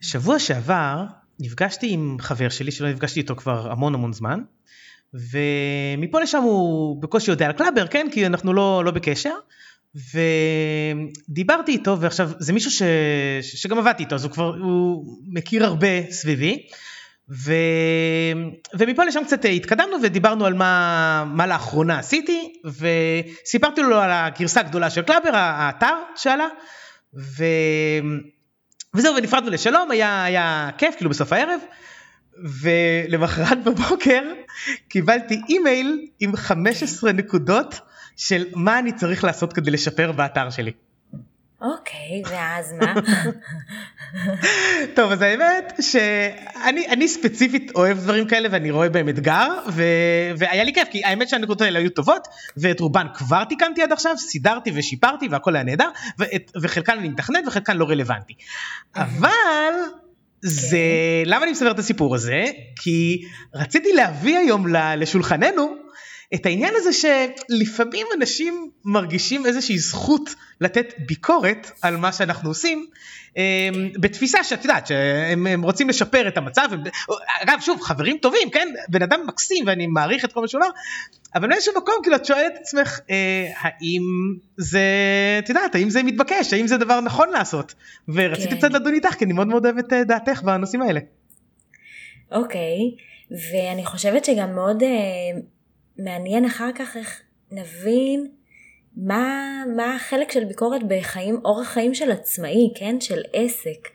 שבוע שעבר נפגשתי עם חבר שלי שלא נפגשתי איתו כבר המון המון זמן ומפה לשם הוא בקושי יודע על קלאבר כן? כי אנחנו לא, לא בקשר ודיברתי איתו ועכשיו זה מישהו ש... שגם עבדתי איתו אז הוא כבר הוא מכיר הרבה סביבי ו... ומפה לשם קצת התקדמנו ודיברנו על מה, מה לאחרונה עשיתי וסיפרתי לו על הגרסה הגדולה של קלאבר האתר שעלה ו... וזהו ונפרדנו לשלום היה היה כיף כאילו בסוף הערב ולמחרת בבוקר קיבלתי אימייל עם 15 נקודות של מה אני צריך לעשות כדי לשפר באתר שלי. אוקיי, ואז מה? טוב, אז האמת שאני ספציפית אוהב דברים כאלה ואני רואה בהם אתגר, ו, והיה לי כיף, כי האמת שהנקודות האלה היו טובות, ואת רובן כבר תיקנתי עד עכשיו, סידרתי ושיפרתי והכל היה נהדר, ואת, וחלקן אני מתכנת וחלקן לא רלוונטי. אבל... זה כן. למה אני מספר את הסיפור הזה כי רציתי להביא היום לשולחננו את העניין הזה שלפעמים אנשים מרגישים איזושהי זכות לתת ביקורת על מה שאנחנו עושים אמ, בתפיסה שאת יודעת שהם רוצים לשפר את המצב אגב שוב חברים טובים כן בן אדם מקסים ואני מעריך את כל מה שהוא אומר אבל באיזשהו מקום כאילו את שואלת את עצמך אה, האם זה את יודעת האם זה מתבקש האם זה דבר נכון לעשות ורציתי כן. קצת לדון איתך כי אני מאוד מאוד אוהב את אה, דעתך בנושאים האלה. אוקיי ואני חושבת שגם מאוד אה, מעניין אחר כך איך נבין מה, מה החלק של ביקורת בחיים, אורח חיים של עצמאי, כן? של עסק.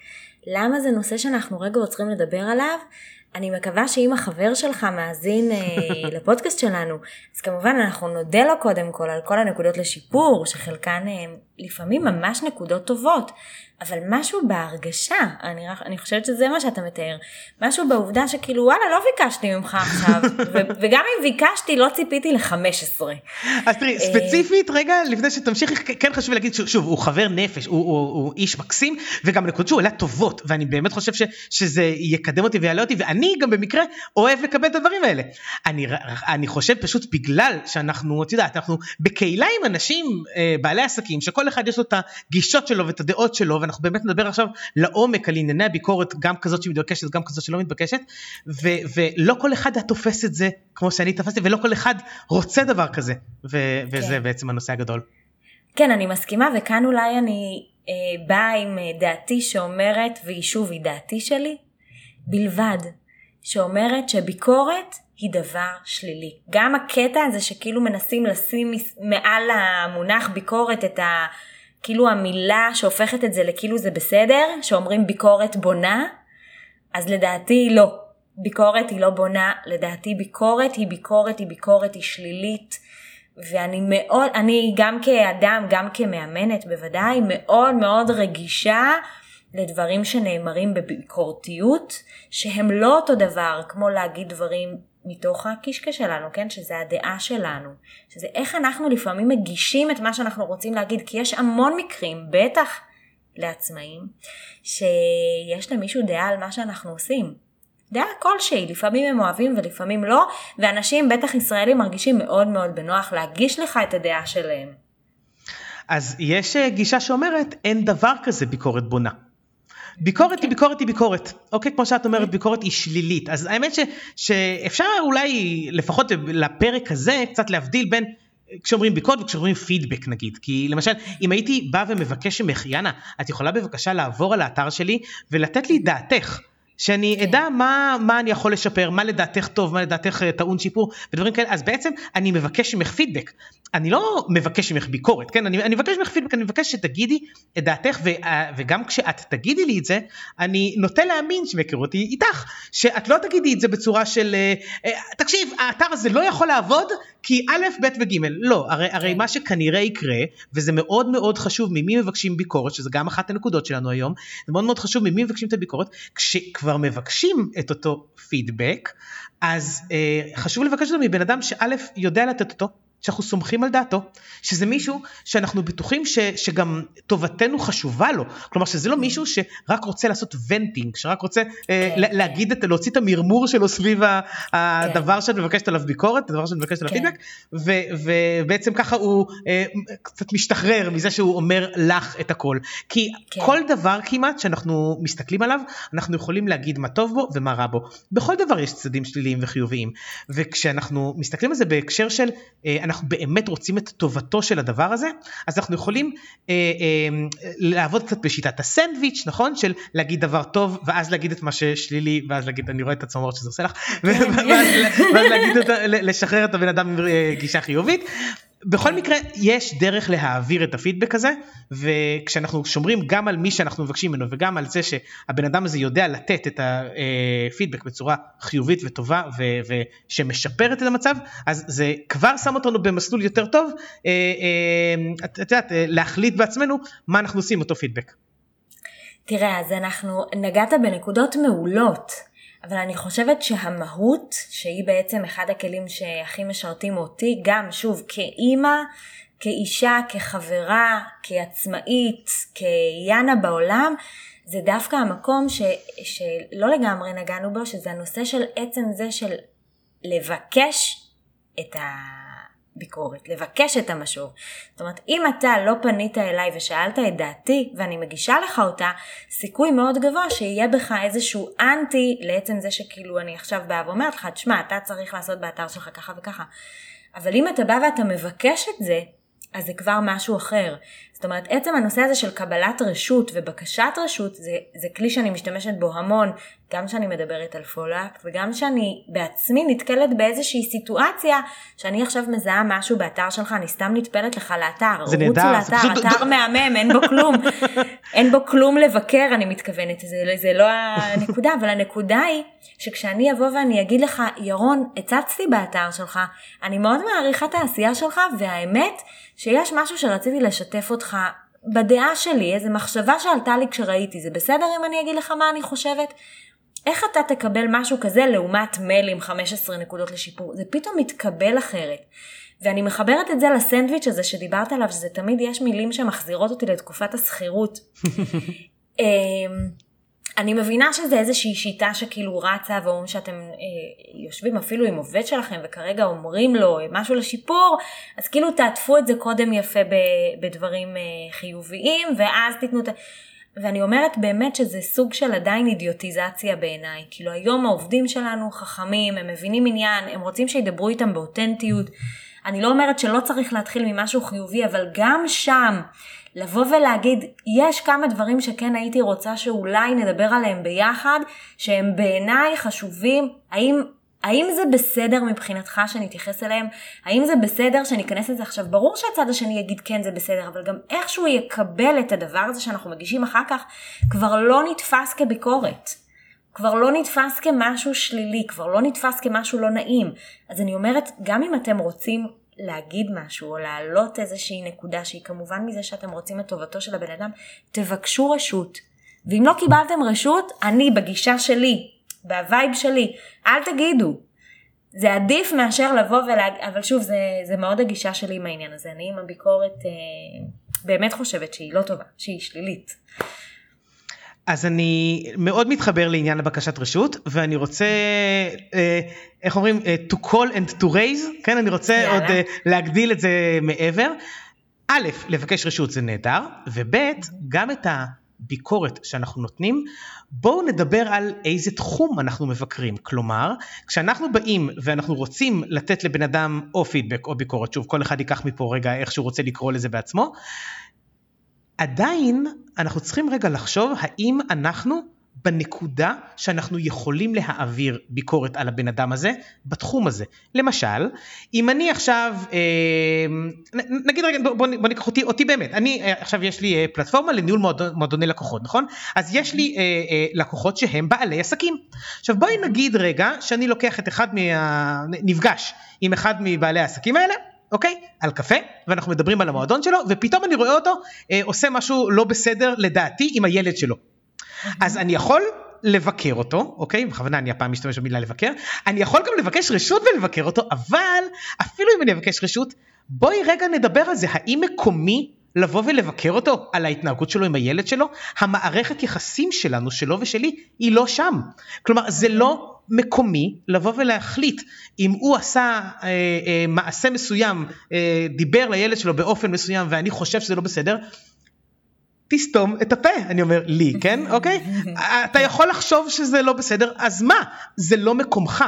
למה זה נושא שאנחנו רגע עוצרים לדבר עליו? אני מקווה שאם החבר שלך מאזין אה, לפודקאסט שלנו, אז כמובן אנחנו נודה לו קודם כל על כל הנקודות לשיפור, שחלקן אה, לפעמים ממש נקודות טובות, אבל משהו בהרגשה, אני, אני חושבת שזה מה שאתה מתאר, משהו בעובדה שכאילו וואלה לא ביקשתי ממך עכשיו, ו- וגם אם ביקשתי לא ציפיתי ל-15. אז תראי, אה, ספציפית רגע לפני שתמשיכי, כן חשוב להגיד שוב, הוא חבר נפש, הוא, הוא, הוא איש מקסים, וגם נקודות שהוא העלה טובות, ואני באמת חושב ש, שזה יקדם אותי ויעלה אותי, ואני גם במקרה אוהב לקבל את הדברים האלה. אני, אני חושב פשוט בגלל שאנחנו, את יודעת, אנחנו בקהילה עם אנשים, אה, בעלי עסקים, שכל אחד יש לו את הגישות שלו ואת הדעות שלו, ואנחנו באמת נדבר עכשיו לעומק על ענייני הביקורת, גם כזאת שמתבקשת, גם כזאת שלא מתבקשת, ו- ולא כל אחד תופס את זה כמו שאני תפסתי, ולא כל אחד רוצה דבר כזה, ו- כן. וזה בעצם הנושא הגדול. כן, אני מסכימה, וכאן אולי אני אה, באה עם אה, דעתי שאומרת, והיא שוב, היא דעתי שלי, בלבד, שאומרת שביקורת היא דבר שלילי. גם הקטע הזה שכאילו מנסים לשים מעל המונח ביקורת את ה... כאילו המילה שהופכת את זה לכאילו זה בסדר, שאומרים ביקורת בונה, אז לדעתי לא. ביקורת היא לא בונה, לדעתי ביקורת היא ביקורת היא ביקורת היא שלילית. ואני מאוד, אני גם כאדם, גם כמאמנת בוודאי, מאוד מאוד רגישה לדברים שנאמרים בביקורתיות, שהם לא אותו דבר כמו להגיד דברים מתוך הקישקע שלנו, כן? שזה הדעה שלנו. שזה איך אנחנו לפעמים מגישים את מה שאנחנו רוצים להגיד, כי יש המון מקרים, בטח לעצמאים, שיש למישהו דעה על מה שאנחנו עושים. דעה כלשהי, לפעמים הם אוהבים ולפעמים לא, ואנשים, בטח ישראלים, מרגישים מאוד מאוד בנוח להגיש לך את הדעה שלהם. אז יש אה, גישה שאומרת, אין דבר כזה ביקורת בונה. ביקורת היא ביקורת היא ביקורת, אוקיי? כמו שאת אומרת, ביקורת היא שלילית. אז האמת ש, שאפשר אולי, לפחות לפרק הזה, קצת להבדיל בין כשאומרים ביקורת וכשאומרים פידבק נגיד כי למשל אם הייתי בא ומבקש ממך יאנה את יכולה בבקשה לעבור על האתר שלי ולתת לי דעתך שאני כן. אדע מה, מה אני יכול לשפר, מה לדעתך טוב, מה לדעתך אה, טעון שיפור ודברים כאלה, אז בעצם אני מבקש ממך פידבק. אני לא מבקש ממך ביקורת, כן? אני, אני מבקש ממך פידבק, אני מבקש שתגידי את דעתך, ו, אה, וגם כשאת תגידי לי את זה, אני נוטה להאמין שמכירותי איתך, שאת לא תגידי את זה בצורה של, אה, תקשיב, האתר הזה לא יכול לעבוד כי א', ב' וג', לא, הרי, הרי כן. מה שכנראה יקרה, וזה מאוד מאוד חשוב ממי מבקשים ביקורת, שזה גם אחת הנקודות שלנו היום, זה מאוד מאוד חשוב ממי מבקשים את הביקורת, כשכבר מבקשים את אותו פידבק, אז אה, חשוב לבקש אותו מבן אדם שא' יודע לתת אותו, שאנחנו סומכים על דעתו, שזה מישהו שאנחנו בטוחים ש, שגם טובתנו חשובה לו, כלומר שזה לא מישהו שרק רוצה לעשות ונטינג, שרק רוצה כן. אה, להגיד, את, להוציא את המרמור שלו סביב הדבר כן. שאת מבקשת עליו ביקורת, הדבר שאת מבקשת עליו כן. פידבק, ובעצם ככה הוא אה, קצת משתחרר מזה שהוא אומר לך את הכל, כי כן. כל דבר כמעט שאנחנו מסתכלים עליו, אנחנו יכולים להגיד מה טוב בו ומה רע בו, בכל דבר יש צדדים שליליים וחיוביים, וכשאנחנו מסתכלים על זה בהקשר של אה, אנחנו באמת רוצים את טובתו של הדבר הזה, אז אנחנו יכולים אה, אה, לעבוד קצת בשיטת הסנדוויץ', נכון? של להגיד דבר טוב ואז להגיד את מה ששלילי ואז להגיד אני רואה את הצמרות שזה עושה לך, כן. ואז, ואז להגיד לשחרר את הבן אדם עם אה, גישה חיובית. בכל מקרה יש דרך להעביר את הפידבק הזה וכשאנחנו שומרים גם על מי שאנחנו מבקשים ממנו וגם על זה שהבן אדם הזה יודע לתת את הפידבק בצורה חיובית וטובה ושמשפרת את המצב אז זה כבר שם אותנו במסלול יותר טוב אה, אה, את יודעת להחליט בעצמנו מה אנחנו עושים אותו פידבק. תראה אז אנחנו נגעת בנקודות מעולות אבל אני חושבת שהמהות, שהיא בעצם אחד הכלים שהכי משרתים אותי, גם שוב כאימא, כאישה, כחברה, כעצמאית, כיאנה בעולם, זה דווקא המקום ש, שלא לגמרי נגענו בו, שזה הנושא של עצם זה של לבקש את ה... ביקורת, לבקש את המשוב. זאת אומרת, אם אתה לא פנית אליי ושאלת את דעתי ואני מגישה לך אותה, סיכוי מאוד גבוה שיהיה בך איזשהו אנטי לעצם זה שכאילו אני עכשיו באה ואומרת לך, תשמע, אתה צריך לעשות באתר שלך ככה וככה. אבל אם אתה בא ואתה מבקש את זה, אז זה כבר משהו אחר. זאת אומרת, עצם הנושא הזה של קבלת רשות ובקשת רשות זה, זה כלי שאני משתמשת בו המון, גם כשאני מדברת על פולאקט וגם כשאני בעצמי נתקלת באיזושהי סיטואציה שאני עכשיו מזהה משהו באתר שלך, אני סתם נטפלת לך לאתר. זה נהדר. לאתר, פשוט... אתר מהמם, אין בו כלום. אין בו כלום לבקר, אני מתכוונת, זה, זה לא הנקודה, אבל הנקודה היא שכשאני אבוא ואני אגיד לך, ירון, הצצתי באתר שלך, אני מאוד מעריכה את העשייה שלך, והאמת שיש משהו שרציתי לשתף אותך בדעה שלי, איזו מחשבה שעלתה לי כשראיתי, זה בסדר אם אני אגיד לך מה אני חושבת? איך אתה תקבל משהו כזה לעומת מייל עם 15 נקודות לשיפור? זה פתאום מתקבל אחרת. ואני מחברת את זה לסנדוויץ' הזה שדיברת עליו, שזה תמיד יש מילים שמחזירות אותי לתקופת השכירות. אני מבינה שזה איזושהי שיטה שכאילו רצה ואומרים שאתם אה, יושבים אפילו עם עובד שלכם וכרגע אומרים לו משהו לשיפור, אז כאילו תעטפו את זה קודם יפה בדברים אה, חיוביים ואז תיתנו את ה... ואני אומרת באמת שזה סוג של עדיין אידיוטיזציה בעיניי. כאילו היום העובדים שלנו חכמים, הם מבינים עניין, הם רוצים שידברו איתם באותנטיות. אני לא אומרת שלא צריך להתחיל ממשהו חיובי, אבל גם שם לבוא ולהגיד, יש כמה דברים שכן הייתי רוצה שאולי נדבר עליהם ביחד, שהם בעיניי חשובים, האם האם זה בסדר מבחינתך שאני אתייחס אליהם? האם זה בסדר שאני אכנס לזה עכשיו? ברור שהצד השני יגיד כן זה בסדר, אבל גם איכשהו יקבל את הדבר הזה שאנחנו מגישים אחר כך, כבר לא נתפס כביקורת. כבר לא נתפס כמשהו שלילי, כבר לא נתפס כמשהו לא נעים. אז אני אומרת, גם אם אתם רוצים להגיד משהו או להעלות איזושהי נקודה שהיא כמובן מזה שאתם רוצים את טובתו של הבן אדם, תבקשו רשות. ואם לא קיבלתם רשות, אני בגישה שלי, ב vibe שלי, אל תגידו. זה עדיף מאשר לבוא ולהגיד, אבל שוב, זה, זה מאוד הגישה שלי עם העניין הזה. אני עם הביקורת אה, באמת חושבת שהיא לא טובה, שהיא שלילית. אז אני מאוד מתחבר לעניין הבקשת רשות ואני רוצה אה, איך אומרים אה, to call and to raise כן אני רוצה יאללה. עוד אה, להגדיל את זה מעבר. א' לבקש רשות זה נהדר וב' גם את הביקורת שאנחנו נותנים בואו נדבר על איזה תחום אנחנו מבקרים כלומר כשאנחנו באים ואנחנו רוצים לתת לבן אדם או פידבק או ביקורת שוב כל אחד ייקח מפה רגע איך שהוא רוצה לקרוא לזה בעצמו עדיין אנחנו צריכים רגע לחשוב האם אנחנו בנקודה שאנחנו יכולים להעביר ביקורת על הבן אדם הזה בתחום הזה. למשל, אם אני עכשיו, אה, נגיד רגע, בוא, בוא ניקח אותי, אותי באמת, אני אה, עכשיו יש לי אה, פלטפורמה לניהול מועדון, מועדוני לקוחות, נכון? אז יש לי לקוחות שהם בעלי עסקים. עכשיו בואי נגיד רגע שאני לוקח את אחד מה... נפגש עם אחד מבעלי העסקים האלה, אוקיי? על קפה, ואנחנו מדברים על המועדון שלו, ופתאום אני רואה אותו אה, עושה משהו לא בסדר לדעתי עם הילד שלו. אז אני יכול לבקר אותו, אוקיי? בכוונה אני הפעם משתמש במילה לבקר. אני יכול גם לבקש רשות ולבקר אותו, אבל אפילו אם אני אבקש רשות, בואי רגע נדבר על זה, האם מקומי לבוא ולבקר אותו על ההתנהגות שלו עם הילד שלו? המערכת יחסים שלנו, שלו ושלי, היא לא שם. כלומר, זה לא מקומי לבוא ולהחליט אם הוא עשה אה, אה, מעשה מסוים, אה, דיבר לילד שלו באופן מסוים ואני חושב שזה לא בסדר, תסתום את הפה, אני אומר לי, כן? אוקיי? אתה יכול לחשוב שזה לא בסדר, אז מה? זה לא מקומך.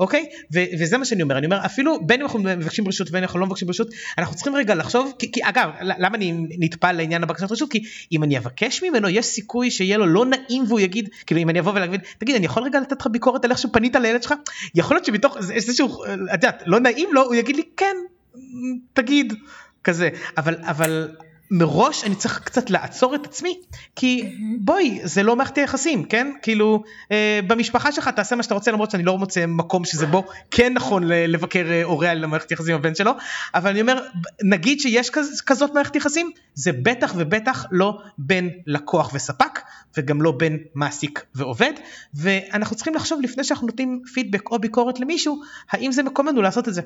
אוקיי? ו- וזה מה שאני אומר, אני אומר אפילו בין אם אנחנו מבקשים רשות ובין אם אנחנו לא מבקשים רשות, אנחנו צריכים רגע לחשוב, כי, כי אגב, למה אני נטפל לעניין הבקשת רשות? כי אם אני אבקש ממנו יש סיכוי שיהיה לו לא נעים והוא יגיד, כאילו אם אני אבוא ולהגיד, תגיד אני יכול רגע לתת לך ביקורת על איך שפנית לילד שלך? יכול להיות שמתוך איזשהו, את יודעת, לא נעים לו, הוא יגיד לי כן, תגיד, כזה, אבל, אבל מראש אני צריך קצת לעצור את עצמי כי בואי זה לא מערכת היחסים כן כאילו אה, במשפחה שלך תעשה מה שאתה רוצה למרות שאני לא מוצא מקום שזה בו כן נכון לבקר אה, הורה על מערכת יחסים עם הבן שלו אבל אני אומר נגיד שיש כז, כזאת מערכת יחסים זה בטח ובטח לא בין לקוח וספק וגם לא בין מעסיק ועובד ואנחנו צריכים לחשוב לפני שאנחנו נותנים פידבק או ביקורת למישהו האם זה מקומנו לעשות את זה.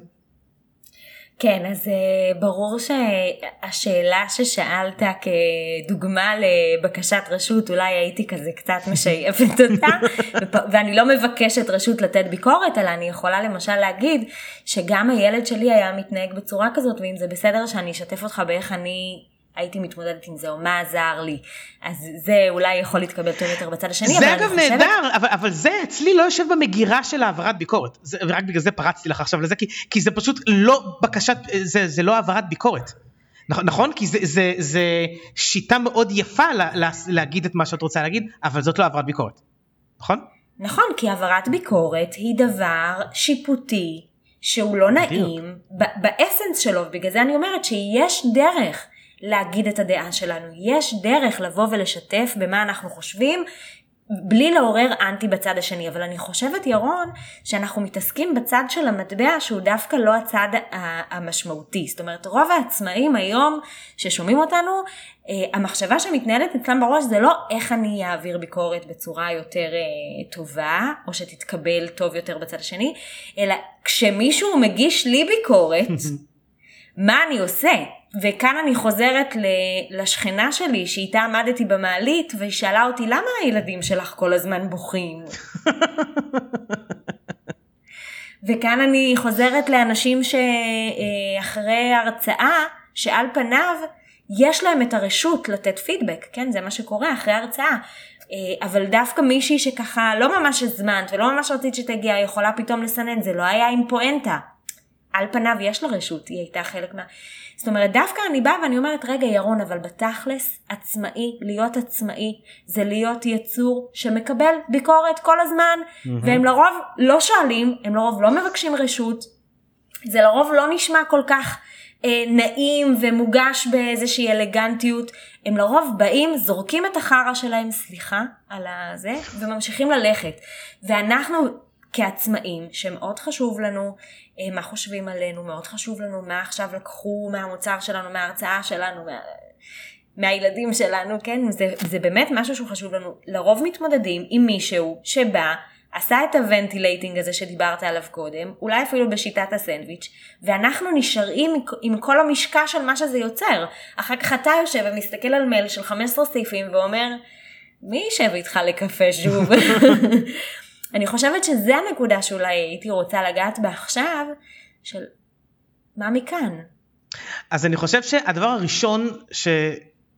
כן, אז uh, ברור שהשאלה ששאלת כדוגמה לבקשת רשות, אולי הייתי כזה קצת משייפת אותה, ואני לא מבקשת רשות לתת ביקורת, אלא אני יכולה למשל להגיד שגם הילד שלי היה מתנהג בצורה כזאת, ואם זה בסדר שאני אשתף אותך באיך אני הייתי מתמודדת עם זה, או מה עזר לי. אז זה אולי יכול להתקבל טוב יותר בצד השני, זה אגב חושבת... נהדר, אבל, אבל זה אצלי לא יושב במגירה של העברת ביקורת. זה, ורק בגלל זה פרצתי לך עכשיו לזה, כי, כי זה פשוט לא בקשת, זה, זה לא העברת ביקורת. נכון? כי זה, זה, זה שיטה מאוד יפה לה, לה, להגיד את מה שאת רוצה להגיד, אבל זאת לא העברת ביקורת. נכון? נכון, כי העברת ביקורת היא דבר שיפוטי שהוא לא נעים באסנס שלו, בגלל זה אני אומרת שיש דרך. להגיד את הדעה שלנו. יש דרך לבוא ולשתף במה אנחנו חושבים, בלי לעורר אנטי בצד השני, אבל אני חושבת ירון שאנחנו מתעסקים בצד של המטבע שהוא דווקא לא הצד המשמעותי. זאת אומרת רוב העצמאים היום ששומעים אותנו, אה, המחשבה שמתנהלת אצלם בראש זה לא איך אני אעביר ביקורת בצורה יותר אה, טובה, או שתתקבל טוב יותר בצד השני, אלא כשמישהו מגיש לי ביקורת, מה אני עושה? וכאן אני חוזרת לשכנה שלי שאיתה עמדתי במעלית והיא שאלה אותי למה הילדים שלך כל הזמן בוכים? וכאן אני חוזרת לאנשים שאחרי הרצאה שעל פניו יש להם את הרשות לתת פידבק, כן זה מה שקורה אחרי הרצאה. אה, אבל דווקא מישהי שככה לא ממש הזמנת ולא ממש רצית שתגיע יכולה פתאום לסנן, זה לא היה עם פואנטה. על פניו יש לה רשות, היא הייתה חלק מה... זאת אומרת, דווקא אני באה ואני אומרת, רגע ירון, אבל בתכלס, עצמאי, להיות עצמאי, זה להיות יצור שמקבל ביקורת כל הזמן, mm-hmm. והם לרוב לא שואלים, הם לרוב לא מבקשים רשות, זה לרוב לא נשמע כל כך אה, נעים ומוגש באיזושהי אלגנטיות, הם לרוב באים, זורקים את החרא שלהם, סליחה על הזה, וממשיכים ללכת. ואנחנו כעצמאים, שמאוד חשוב לנו אה, מה חושבים עלינו, מאוד חשוב לנו מה עכשיו לקחו מהמוצר שלנו, מההרצאה שלנו, מה... מהילדים שלנו, כן? זה, זה באמת משהו שהוא חשוב לנו. לרוב מתמודדים עם מישהו שבא, עשה את ה ventilating הזה שדיברת עליו קודם, אולי אפילו בשיטת הסנדוויץ', ואנחנו נשארים עם כל המשקע של מה שזה יוצר. אחר כך אתה יושב ומסתכל על מייל של 15 סעיפים ואומר, מי יישב איתך לקפה שוב? אני חושבת שזה הנקודה שאולי הייתי רוצה לגעת בה עכשיו, של מה מכאן? אז אני חושב שהדבר הראשון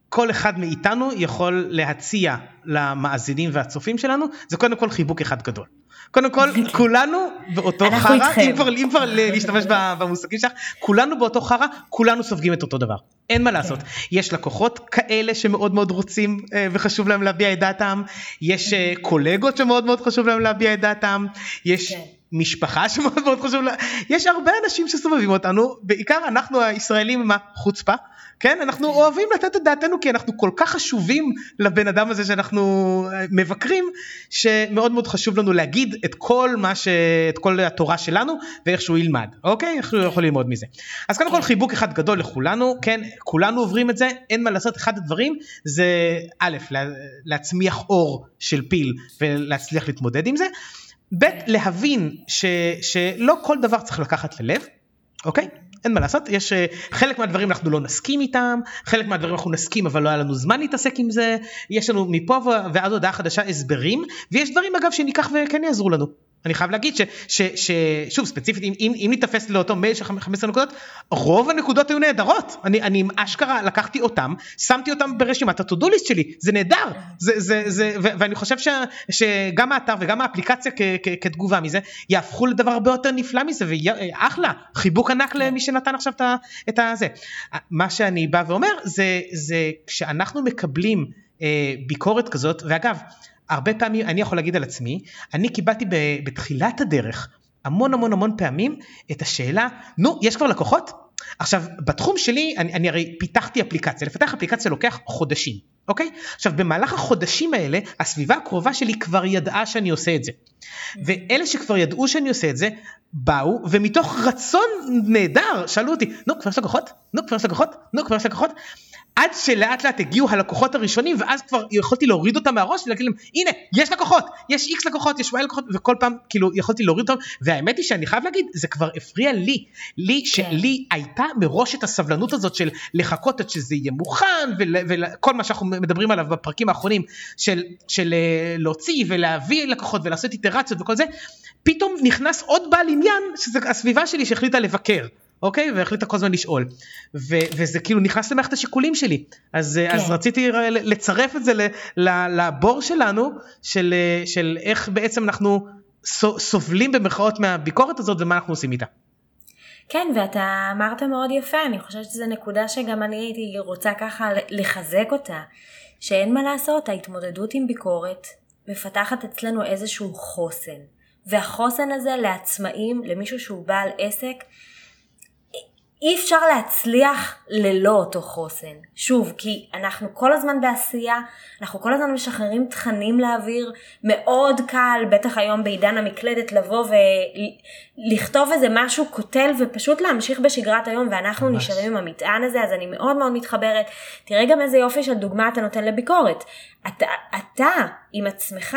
שכל אחד מאיתנו יכול להציע למאזינים והצופים שלנו, זה קודם כל חיבוק אחד גדול. קודם כל כולנו באותו חרא, אם כבר, אם כבר להשתמש במושגים שלך, כולנו באותו חרא, כולנו סופגים את אותו דבר. אין מה לעשות. כן. יש לקוחות כאלה שמאוד מאוד רוצים אה, וחשוב להם להביע את דעתם, יש אה, קולגות שמאוד מאוד חשוב להם להביע את דעתם, יש כן. משפחה שמאוד מאוד חשוב לה, יש הרבה אנשים שסובבים אותנו, בעיקר אנחנו הישראלים עם החוצפה. כן אנחנו כן. אוהבים לתת את דעתנו כי אנחנו כל כך חשובים לבן אדם הזה שאנחנו אה, מבקרים שמאוד מאוד חשוב לנו להגיד את כל מה ש... את כל התורה שלנו ואיך שהוא ילמד אוקיי איך הוא יכול ללמוד מזה אז קודם כל כן. חיבוק אחד גדול לכולנו כן כולנו עוברים את זה אין מה לעשות אחד הדברים זה א' להצמיח אור של פיל ולהצליח להתמודד עם זה ב' להבין ש... שלא כל דבר צריך לקחת ללב אוקיי? אין מה לעשות, יש אה, חלק מהדברים אנחנו לא נסכים איתם, חלק מהדברים אנחנו נסכים אבל לא היה לנו זמן להתעסק עם זה, יש לנו מפה ועד הודעה חדשה הסברים, ויש דברים אגב שניקח וכן יעזרו לנו. אני חייב להגיד ששוב ספציפית אם, אם, אם ניתפס לאותו מייל של 15 נקודות רוב הנקודות היו נהדרות. אני, אני אשכרה לקחתי אותם שמתי אותם ברשימת הטודו ליסט שלי. זה נהדר. זה, זה, זה, ו, ואני חושב ש, שגם האתר וגם האפליקציה כ, כ, כתגובה מזה יהפכו לדבר הרבה יותר נפלא מזה ואחלה חיבוק ענק כן. למי שנתן עכשיו את הזה מה שאני בא ואומר זה, זה כשאנחנו מקבלים אה, ביקורת כזאת ואגב הרבה פעמים אני יכול להגיד על עצמי, אני קיבלתי בתחילת הדרך המון המון המון פעמים את השאלה, נו, יש כבר לקוחות? עכשיו, בתחום שלי, אני, אני הרי פיתחתי אפליקציה, לפתח אפליקציה לוקח חודשים, אוקיי? עכשיו, במהלך החודשים האלה, הסביבה הקרובה שלי כבר ידעה שאני עושה את זה. ואלה שכבר ידעו שאני עושה את זה, באו, ומתוך רצון נהדר, שאלו אותי, נו, כבר יש לקוחות? נו, כבר יש לקוחות? נו, כבר יש לקוחות? עד שלאט לאט הגיעו הלקוחות הראשונים ואז כבר יכולתי להוריד אותם מהראש ולהגיד להם הנה יש לקוחות יש איקס לקוחות יש וואי לקוחות וכל פעם כאילו יכולתי להוריד אותם והאמת היא שאני חייב להגיד זה כבר הפריע לי לי כן. שלי הייתה מראש את הסבלנות הזאת של לחכות עד שזה יהיה מוכן וכל מה שאנחנו מדברים עליו בפרקים האחרונים של, של אה, להוציא ולהביא לקוחות ולעשות איטרציות וכל זה פתאום נכנס עוד בעל עניין שזה הסביבה שלי שהחליטה לבקר. אוקיי? והחליטה כל הזמן לשאול. ו- וזה כאילו נכנס למערכת השיקולים שלי. אז, כן. אז רציתי לצרף את זה לבור שלנו, של, של איך בעצם אנחנו סובלים במרכאות מהביקורת הזאת ומה אנחנו עושים איתה. כן, ואתה אמרת מאוד יפה, אני חושבת שזו נקודה שגם אני הייתי רוצה ככה לחזק אותה, שאין מה לעשות, ההתמודדות עם ביקורת מפתחת אצלנו איזשהו חוסן. והחוסן הזה לעצמאים, למישהו שהוא בעל עסק, אי אפשר להצליח ללא אותו חוסן. שוב, כי אנחנו כל הזמן בעשייה, אנחנו כל הזמן משחררים תכנים לאוויר, מאוד קל, בטח היום בעידן המקלדת, לבוא ולכתוב איזה משהו קוטל ופשוט להמשיך בשגרת היום, ואנחנו ממש. נשארים עם המטען הזה, אז אני מאוד מאוד מתחברת. תראה גם איזה יופי של דוגמה אתה נותן לביקורת. אתה, אתה עם עצמך,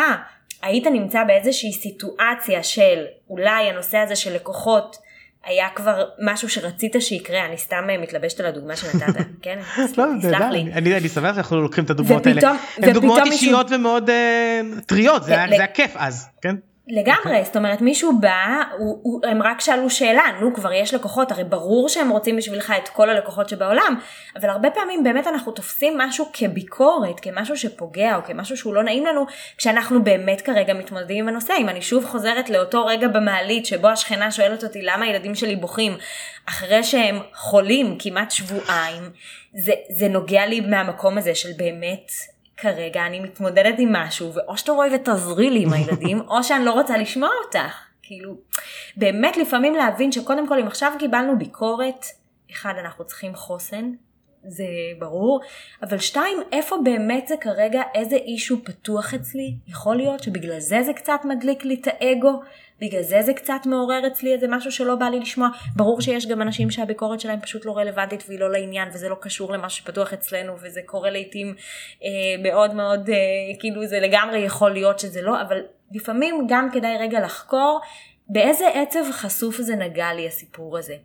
היית נמצא באיזושהי סיטואציה של אולי הנושא הזה של לקוחות, היה כבר משהו שרצית שיקרה, אני סתם אה, מתלבשת על הדוגמה שנתת, כן? לא, סלח לי. אני שמח שאנחנו לוקחים את הדוגמאות האלה. הן דוגמאות אישיות ומאוד אה, טריות, זה היה כיף אז, כן? לגמרי, זאת אומרת מישהו בא, הוא, הוא, הם רק שאלו שאלה, נו כבר יש לקוחות, הרי ברור שהם רוצים בשבילך את כל הלקוחות שבעולם, אבל הרבה פעמים באמת אנחנו תופסים משהו כביקורת, כמשהו שפוגע או כמשהו שהוא לא נעים לנו, כשאנחנו באמת כרגע מתמודדים עם הנושא. אם אני שוב חוזרת לאותו רגע במעלית שבו השכנה שואלת אותי למה הילדים שלי בוכים אחרי שהם חולים כמעט שבועיים, זה, זה נוגע לי מהמקום הזה של באמת כרגע אני מתמודדת עם משהו, ואו שתבואי ותעזרי לי עם הילדים, או שאני לא רוצה לשמוע אותך. כאילו, באמת לפעמים להבין שקודם כל אם עכשיו קיבלנו ביקורת, אחד, אנחנו צריכים חוסן, זה ברור, אבל שתיים, איפה באמת זה כרגע, איזה אישו פתוח אצלי? יכול להיות שבגלל זה זה קצת מדליק לי את האגו, בגלל זה זה קצת מעורר אצלי איזה משהו שלא בא לי לשמוע. ברור שיש גם אנשים שהביקורת שלהם פשוט לא רלוונטית והיא לא לעניין וזה לא קשור למה שפתוח אצלנו וזה קורה לעיתים אה, מאוד מאוד, אה, כאילו זה לגמרי יכול להיות שזה לא, אבל לפעמים גם כדאי רגע לחקור באיזה עצב חשוף זה נגע לי הסיפור הזה.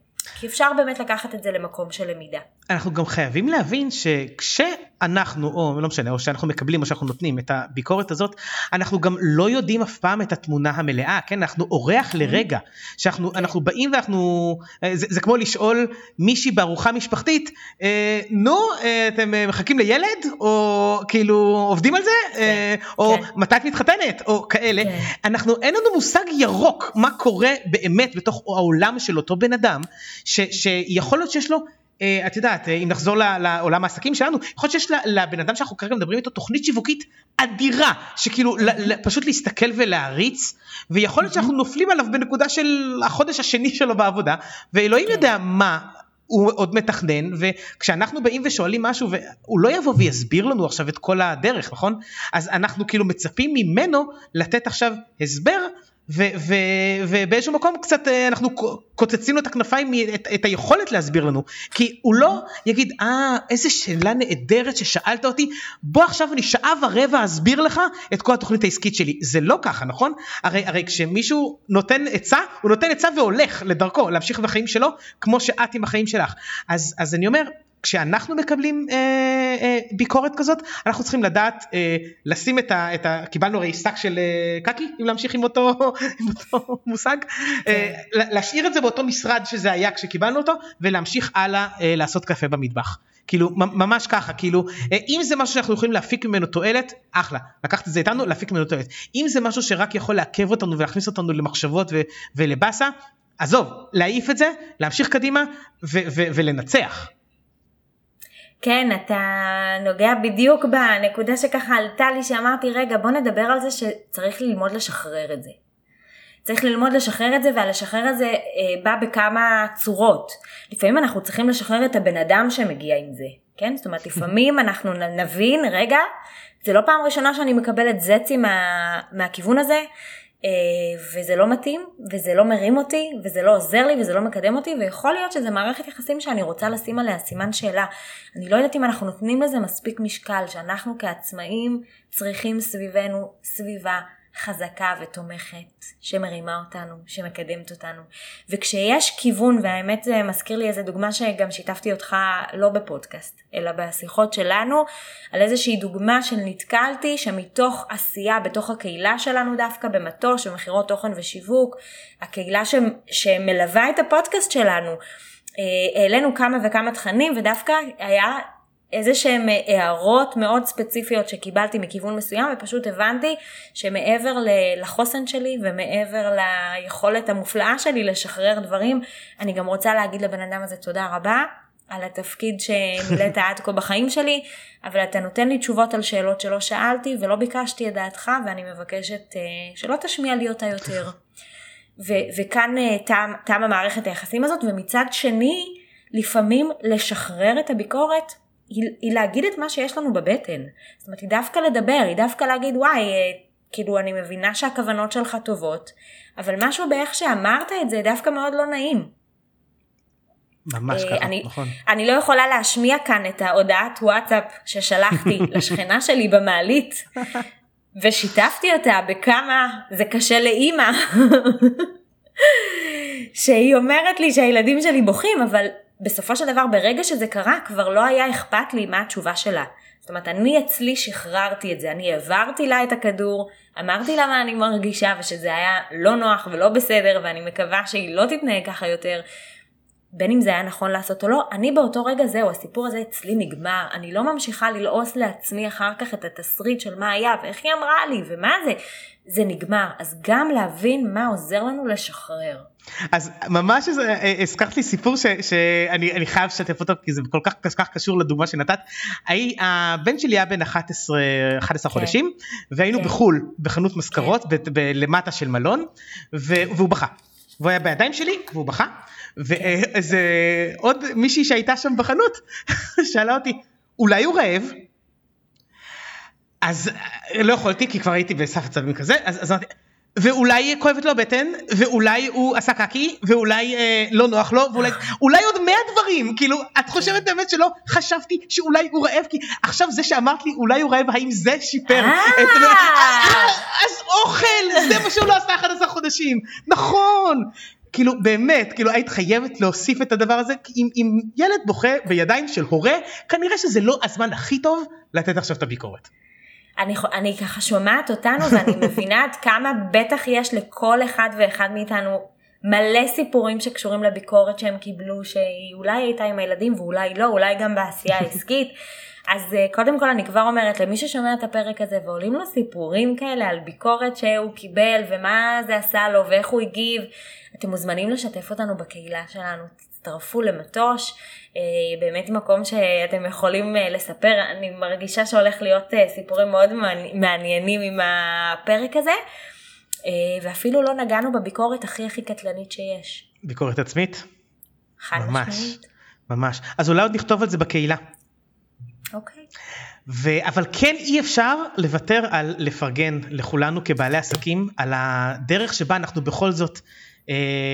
כי אפשר באמת לקחת את זה למקום של למידה. אנחנו גם חייבים להבין שכשאנחנו, או לא משנה, או שאנחנו מקבלים או שאנחנו נותנים את הביקורת הזאת, אנחנו גם לא יודעים אף פעם את התמונה המלאה, כן? אנחנו אורח לרגע, שאנחנו כן. באים ואנחנו, אה, זה, זה כמו לשאול מישהי בארוחה משפחתית, אה, נו, אה, אתם מחכים לילד? או כאילו עובדים על זה? כן, אה, או כן. מתי את מתחתנת? או כאלה. כן. אנחנו, אין לנו מושג ירוק מה קורה באמת בתוך העולם של אותו בן אדם, ש, שיכול להיות שיש לו אה, את יודעת, אה, אם נחזור לעולם העסקים שלנו, יכול להיות שיש לבן אדם שאנחנו כרגע מדברים איתו תוכנית שיווקית אדירה, שכאילו פשוט להסתכל ולהריץ, ויכול להיות שאנחנו נופלים עליו בנקודה של החודש השני שלו בעבודה, ואלוהים כן. יודע מה הוא עוד מתכנן, וכשאנחנו באים ושואלים משהו, והוא לא יבוא ויסביר לנו עכשיו את כל הדרך, נכון? אז אנחנו כאילו מצפים ממנו לתת עכשיו הסבר ובאיזשהו מקום קצת אה, אנחנו קוצצים לו את הכנפיים, את, את היכולת להסביר לנו, כי הוא לא יגיד, אה, איזה שאלה נהדרת ששאלת אותי, בוא עכשיו אני שעה ורבע אסביר לך את כל התוכנית העסקית שלי. זה לא ככה, נכון? הרי, הרי כשמישהו נותן עצה, הוא נותן עצה והולך לדרכו, להמשיך בחיים שלו, כמו שאת עם החיים שלך. אז, אז אני אומר, כשאנחנו מקבלים אה, ביקורת כזאת אנחנו צריכים לדעת אה, לשים את ה, את ה... קיבלנו הרי שק של אה, קקי אם להמשיך עם אותו, עם אותו מושג אה, כן. להשאיר את זה באותו משרד שזה היה כשקיבלנו אותו ולהמשיך הלאה אה, לעשות קפה במטבח. כאילו ממש ככה כאילו אה, אם זה משהו שאנחנו יכולים להפיק ממנו תועלת אחלה לקחת את זה איתנו להפיק ממנו תועלת אם זה משהו שרק יכול לעכב אותנו ולהכניס אותנו למחשבות ו- ולבאסה עזוב להעיף את זה להמשיך קדימה ו- ו- ולנצח כן, אתה נוגע בדיוק בנקודה שככה עלתה לי, שאמרתי, רגע, בוא נדבר על זה שצריך ללמוד לשחרר את זה. צריך ללמוד לשחרר את זה, והלשחרר את זה אה, בא בכמה צורות. לפעמים אנחנו צריכים לשחרר את הבן אדם שמגיע עם זה, כן? זאת אומרת, לפעמים אנחנו נבין, רגע, זה לא פעם ראשונה שאני מקבלת זצי מה, מהכיוון הזה, וזה לא מתאים, וזה לא מרים אותי, וזה לא עוזר לי, וזה לא מקדם אותי, ויכול להיות שזה מערכת יחסים שאני רוצה לשים עליה סימן שאלה. אני לא יודעת אם אנחנו נותנים לזה מספיק משקל, שאנחנו כעצמאים צריכים סביבנו סביבה חזקה ותומכת, שמרימה אותנו, שמקדמת אותנו. וכשיש כיוון, והאמת זה מזכיר לי איזה דוגמה שגם שיתפתי אותך לא בפודקאסט, אלא בשיחות שלנו, על איזושהי דוגמה של נתקלתי שמתוך עשייה בתוך הקהילה שלנו דווקא, במטוש, במכירות תוכן ושיווק, הקהילה ש... שמלווה את הפודקאסט שלנו, אה, העלינו כמה וכמה תכנים ודווקא היה איזה שהם אה, הערות מאוד ספציפיות שקיבלתי מכיוון מסוים ופשוט הבנתי שמעבר לחוסן שלי ומעבר ליכולת המופלאה שלי לשחרר דברים, אני גם רוצה להגיד לבן אדם הזה תודה רבה על התפקיד שמילאת עד כה בחיים שלי, אבל אתה נותן לי תשובות על שאלות שלא שאלתי ולא ביקשתי את דעתך ואני מבקשת אה, שלא תשמיע לי אותה יותר. ו- וכאן אה, תם, תם המערכת היחסים הזאת ומצד שני לפעמים לשחרר את הביקורת היא, היא להגיד את מה שיש לנו בבטן. זאת אומרת, היא דווקא לדבר, היא דווקא להגיד, וואי, אה, כאילו, אני מבינה שהכוונות שלך טובות, אבל משהו באיך שאמרת את זה דווקא מאוד לא נעים. ממש ככה, אני, נכון. אני לא יכולה להשמיע כאן את ההודעת וואטסאפ ששלחתי לשכנה שלי במעלית, ושיתפתי אותה בכמה זה קשה לאימא, שהיא אומרת לי שהילדים שלי בוכים, אבל בסופו של דבר ברגע שזה קרה כבר לא היה אכפת לי מה התשובה שלה. זאת אומרת אני אצלי שחררתי את זה, אני העברתי לה את הכדור, אמרתי לה מה אני מרגישה ושזה היה לא נוח ולא בסדר ואני מקווה שהיא לא תתנהג ככה יותר. בין אם זה היה נכון לעשות או לא, אני באותו רגע זהו, הסיפור הזה אצלי נגמר, אני לא ממשיכה ללעוס לעצמי אחר כך את התסריט של מה היה ואיך היא אמרה לי ומה זה, זה נגמר. אז גם להבין מה עוזר לנו לשחרר. אז ממש אה, הזכרת לי סיפור ש, שאני חייב לשתף אותו כי זה כל כך, כל כך קשור לדוגמה שנתת. הבן שלי היה בן 11, 11 כן. חודשים והיינו כן. בחול בחנות מזכרות כן. למטה של מלון והוא בכה. והוא היה בידיים שלי והוא בכה. ואיזה עוד מישהי שהייתה שם בחנות שאלה אותי אולי הוא רעב? אז לא יכולתי כי כבר הייתי בסך עצבים כזה אז, אז אמרתי ואולי כואבת לו הבטן, ואולי הוא עשה קקי, ואולי אה, לא נוח לו, ואולי אולי עוד מאה דברים, כאילו, את חושבת באמת שלא חשבתי שאולי הוא רעב, כי עכשיו זה שאמרת לי אולי הוא רעב, האם זה שיפר? אה! אה, אז אוכל, זה מה שהוא לא עשה 11 חודשים, נכון. כאילו באמת, כאילו היית חייבת להוסיף את הדבר הזה, כי אם, אם ילד בוכה בידיים של הורה, כנראה שזה לא הזמן הכי טוב לתת עכשיו את הביקורת. אני, אני ככה שומעת אותנו ואני מבינה עד כמה בטח יש לכל אחד ואחד מאיתנו מלא סיפורים שקשורים לביקורת שהם קיבלו, שהיא אולי הייתה עם הילדים ואולי לא, אולי גם בעשייה העסקית. אז אה, קודם כל אני כבר אומרת למי ששומע את הפרק הזה ועולים לו סיפורים כאלה על ביקורת שהוא קיבל ומה זה עשה לו ואיך הוא הגיב, אתם מוזמנים לשתף אותנו בקהילה שלנו, תצטרפו למטוש, אה, באמת מקום שאתם יכולים אה, לספר, אני מרגישה שהולך להיות אה, סיפורים מאוד מעניינים עם הפרק הזה, ואפילו לא נגענו בביקורת הכי הכי קטלנית שיש. ביקורת עצמית? חד ממש, משמעית. ממש. אז אולי עוד נכתוב על זה בקהילה. אוקיי. ו... אבל כן אי אפשר לוותר על לפרגן לכולנו כבעלי עסקים על הדרך שבה אנחנו בכל זאת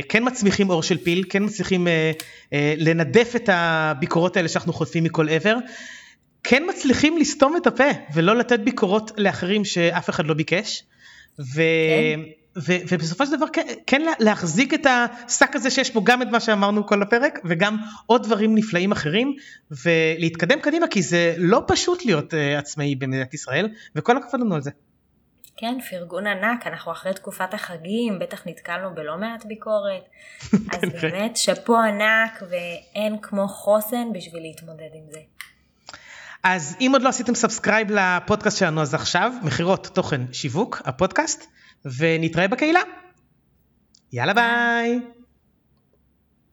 כן מצמיחים אור של פיל, כן מצליחים אה, אה, לנדף את הביקורות האלה שאנחנו חוטפים מכל עבר, כן מצליחים לסתום את הפה ולא לתת ביקורות לאחרים שאף אחד לא ביקש. ו... כן. ו- ובסופו של דבר כן, כן להחזיק את השק הזה שיש בו גם את מה שאמרנו כל הפרק וגם עוד דברים נפלאים אחרים ולהתקדם קדימה כי זה לא פשוט להיות uh, עצמאי במדינת ישראל וכל הכבוד לנו על זה. כן, פרגון ענק, אנחנו אחרי תקופת החגים, בטח נתקלנו בלא מעט ביקורת, אז כן, כן. באמת שאפו ענק ואין כמו חוסן בשביל להתמודד עם זה. אז אם עוד לא עשיתם subscribe לפודקאסט שלנו אז עכשיו, מכירות תוכן שיווק, הפודקאסט, ונתראה בקהילה. יאללה ביי.